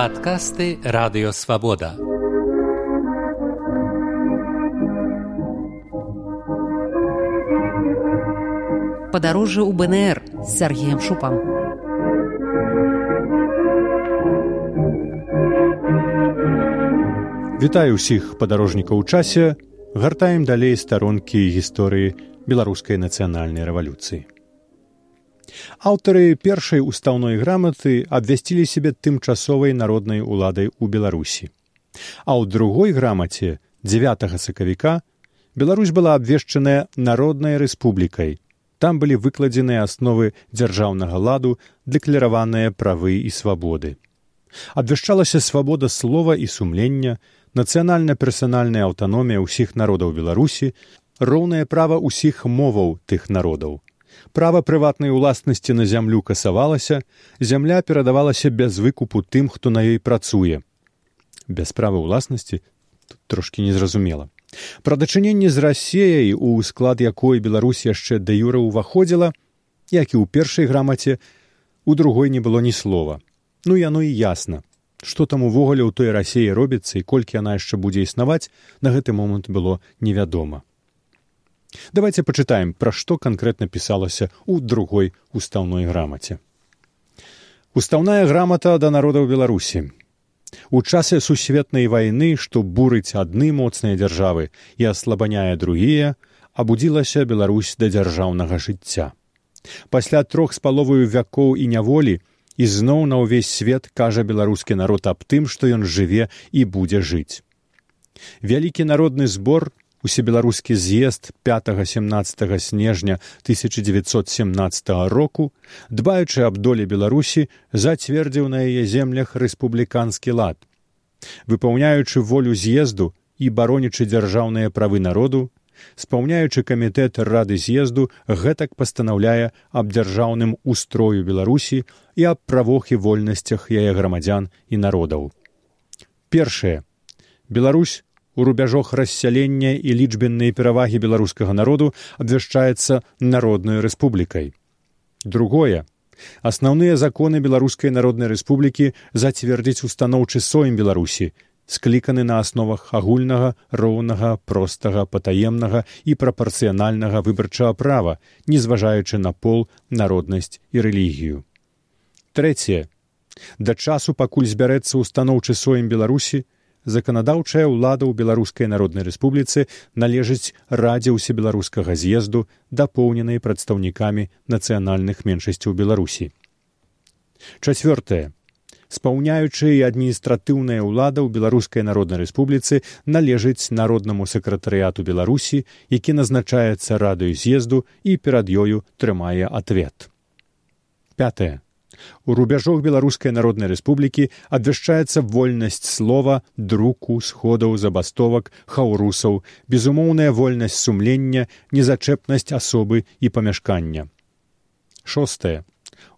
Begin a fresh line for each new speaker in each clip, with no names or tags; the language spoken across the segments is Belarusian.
Падкасты радыёвабода.
Падарожжа ў БНР з Сергеем Шупам.
Вітаю ўсіх падарожнікаў у часе, гартаем далей старонкі гісторыі беларускай нацыянальнай рэвалюцыі. Аўтары першай устаўной граматы абвясцілі сябе тымчасовай народнай уладай у Беларусі. А ў другой грамаце 9 сакавіка Беларусь была абвешчаная народнай рэспублікай. Там былі выкладзеныя асновы дзяржаўнага ладу, дэклараваныя правы і свабоды. Абвяшчалася свабода слова і сумлення, нацыянальна-персанальная аўтаномія ўсіх народаў Беларусі, роўнае права ўсіх моваў тых народаў. Права прыватнай уласнасці на зямлю касавалася, зямля перадавалася без выкупу тым, хто на ёй працуе. Без права ўласнасці трошкі незразумела. Пра дачыненне з рассеяй, у склад якой Беларусь яшчэ да юра ўваходзіла, як і ў першай грамаце, у другой не было ні слова. Ну яно і ясна, што там увогуле ў той рассеі робіцца і колькі яна яшчэ будзе існаваць, на гэты момант было невядома. Давайте пачытаем, пра што канкрэтна пісалася ў другой устаўной грамаце. Устаўная грамата да народаў Беларусі. У часе сусветнай вайны, што бурыць адны моцныя дзяржавы і аслабаняе другія, абудзілася Беларусь да дзяржаўнага жыцця. Пасля трох з паловую вякоў і няволі ізноў на ўвесь свет кажа беларускі народ аб тым, што ён жыве і будзе жыць. Вялікі народны збор усебеларускі з'езд 5-17 снежня 1917 року, дбаючы аб долі Беларусі, зацвердзіў на яе землях рэспубліканскі лад. Выпаўняючы волю з'езду і баронічы дзяржаўныя правы народу, спаўняючы камітэт рады з'езду гэтак пастанаўляе аб дзяржаўным устрою Беларусі і аб правох і вольнасцях яе грамадзян і народаў. Першае. Беларусь у рубяжох рассялення і лічбеннай перавагі беларускага народу абвяшчаецца народнай рэспублікай. Другое. Асноўныя законы беларускай народнай рэспублікі зацвердзіць устаноўчы соем беларусі, скліканы на асновах агульнага, роўнага, простага, патаемнага і прапарцыянальнага выбарчага права, не зважаючы на пол, народнасць і рэлігію. Трэцяе. Да часу, пакуль збярэцца ўстаноўчы соем беларусі, заканадаўчая ўлада ў беларускай народнай рэспубліцы належыць радзе ўсебеларускага з'езду дапоўненай прадстаўнікамі нацыянальных меншасцяў беларусі. Чавёртае спаўняючы і адміністратыўная ўлада ў беларускай народнай рэспубліцы належыць народнаму сакратарыяту беларусі які назначаецца радыю з'езду і перад ёю трымае ответ пятое У рубяжох беларускай народнай рэспублікі абвяшчаецца вольнасць слова, друку, сходаў, забастовак, хаўрусаў, безумоўная вольнасць сумлення, незачэпнасць асобы і памяшкання. Шостае.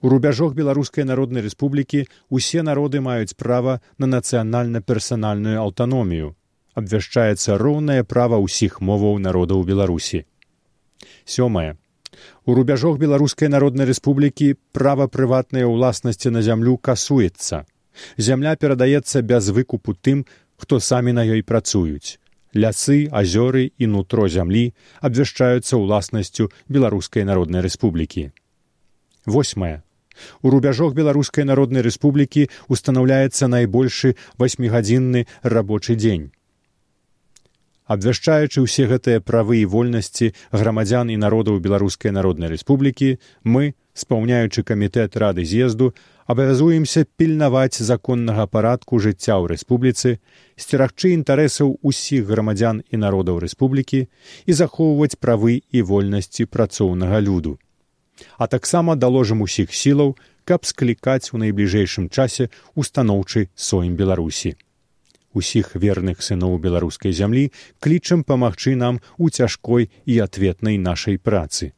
У рубяжох беларускай народнай рэспублікі усе народы маюць права на нацыянальна-персанальную аўтаномію. Абвяшчаецца роўнае права ўсіх моваў народаў Беларусі. Сёмае. У рубяжох беларускай народнай рэспублікі права прыватнай уласнасці на зямлю касуецца. Зямля перадаецца без выкупу тым, хто самі на ёй працуюць. Лясы, азёры і нутро зямлі абвяшчаюцца ўласнасцю беларускай народнай рэспублікі. Восьмае. У рубяжох беларускай народнай рэспублікі устанаўляецца найбольшы васьмігадзінны рабочы дзень абвяшчаючы ўсе гэтыя правы і вольнасці грамадзян і народаў беларускай народнай рэспублікі мы спаўняючы камітэт рады з'езду абавязуемся пільнаваць законнага парадку жыцця ў рэспубліцы сцерагчы інтарэсаў усіх грамадзян і народаў рэспублікі і захоўваць правы і вольнасці працоўнага люду. А таксама даложым усіх сілаў каб склікаць у найбліжэйшым часе устаноўчы соем беларусі усіх верных сыноў беларускай зямлі клічам памагчы нам у цяжкой і ответнай нашай працы.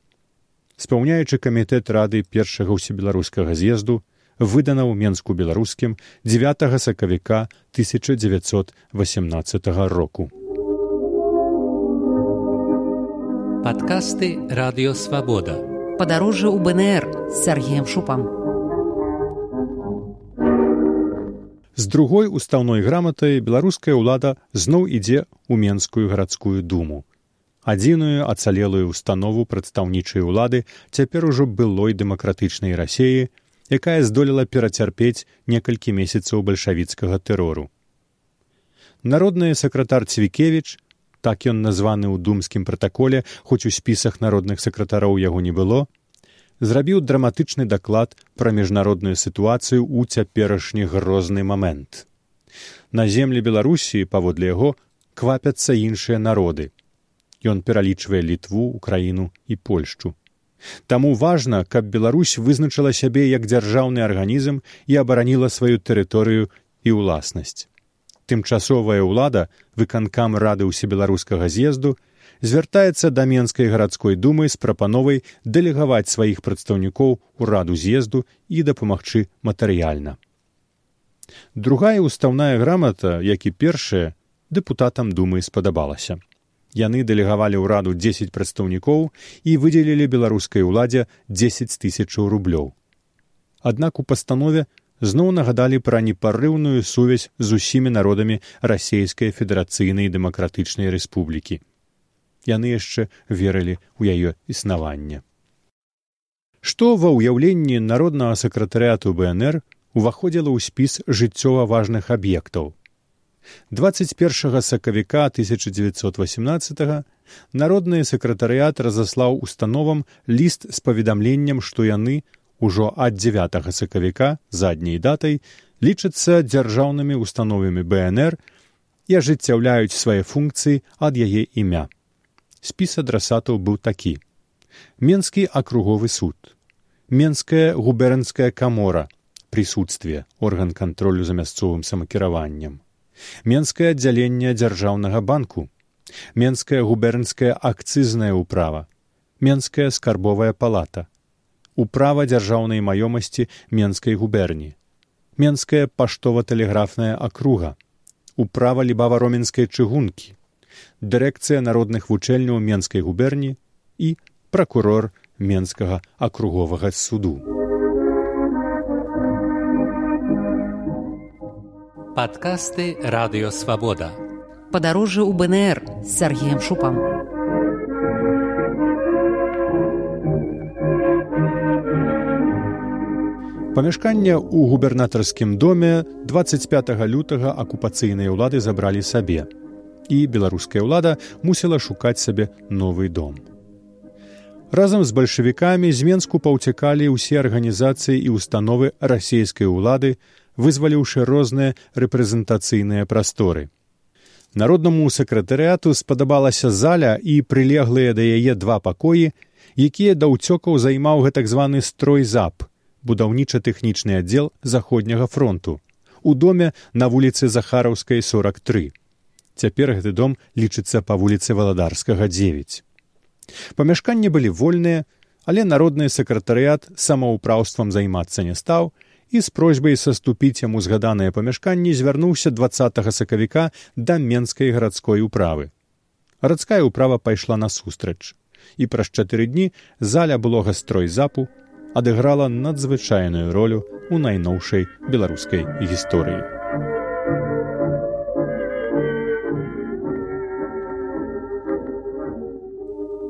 Спаўняючы камітэт рады першага ўсебеларускага з'езду выдана ў менску беларускім 9 сакавіка 1918 року.
Падкасты радыёвабода.
Падарожжа ў БНР з Сергеем Шупам.
З другой устаўной граматай беларуская ўлада зноў ідзе ў менскую гарадскую думу. Адзіную ацалелую установу прадстаўнічай улады цяпер ужо былой дэмакратычнай рассеі, якая здолела перацярпець некалькі месяцаў бальшавіцкага тэрору. Народны сакратар Цвікевіч, так ён названы ў думскім пратаколе, хоць у спісах народных сакратароў яго не было, зрабіў драматычны даклад пра міжнародную сітуацыю ў цяперашні грозны момент. На землі Беларусіі паводле яго квапяцца іншыя народы. Ён пералічвае літву, украіну і польшчу. Таму важна, каб Беларусь вызначыла сябе як дзяржаўны арганізм і абараніла сваю тэрыторыю і ўласнасць. Тымчасовая ўлада выканкам рады ўсебеларускага з'езду звяртаецца да менскай гарадской думы з прапановай дэлегаваць сваіх прадстаўнікоў у раду з'езду і дапамагчы матэрыяльна. Другая ўстаўная грамата, як і першая, дэпутатам думы спадабалася. Яны дэлегавалі ў раду 10 прадстаўнікоў і выдзелілі беларускай уладзе 10 тысячаў рублёў. Аднак у пастанове зноў нагадалі пра непарыўную сувязь з усімі народамі расійскай федэрацыйнай дэмакратычнай рэспублікі яны яшчэ верылі ў яе існаванне. Што ва ўяўленні народнага сакратарыяту бнр уваходзіла ў спіс жыццёва важных аб'ектаў. 21 сакавіка 1918 народны сакратарыят разаслаў установам ліст з паведамленнем, што яны ўжо ад 9 сакавіка задняй датай лічацца дзяржаўнымі установамі бнр і ажыццяўляюць свае функцыі ад яе імя спіс адрасатаў быў такі. Менскі акруговы суд. Менская губернская камора. Прысутствие орган кантролю за мясцовым самакіраваннем. Менскае аддзяленне дзяржаўнага банку. Менская губернская акцызная ўправа. Менская скарбовая палата. Управа дзяржаўнай маёмасці менскай губерні. Менская паштова-тэлеграфная акруга. Управа лібава-роменскай чыгункі дырэкцыя народных вучэльняў менскай губерні і пракурор менскага акруговага суду.
Падкасты радыёвабода.
Падарожжа ў БНР з Сергеем Шупам.
Памяшканне ў губернатарскім доме 25 лютага акупацыйнай улады забралі сабе і беларуская ўлада мусіла шукаць сабе новы дом. Разам з бальшавікамі з менску паўцякалі ўсе арганізацыі і установы расійскай улады, вызваліўшы розныя рэпрэзентацыйныя прасторы. Народнаму сакратарыяту спадабалася заля і прылеглыя да яе два пакоі, якія да ўцёкаў займаў гэтак званы строй зап, будаўніча-тэхнічны аддзел заходняга фронту, у доме на вуліцы захараўскай 43. Цяпер гэты дом лічыцца па вуліцы валадарскага 9. Памяшканні былі вольныя, але народны сакратарыят самаўпраўствам займацца не стаў і з просьбай саступіць яму згаданыя памяшканні звярнуўся два сакавіка да менскай гарадской управы. Гарадская ўправа пайшла насустрач, і праз чатыры дні заля былога строй запу адыграла надзвычайную ролю ў найноўшай беларускай гісторыі.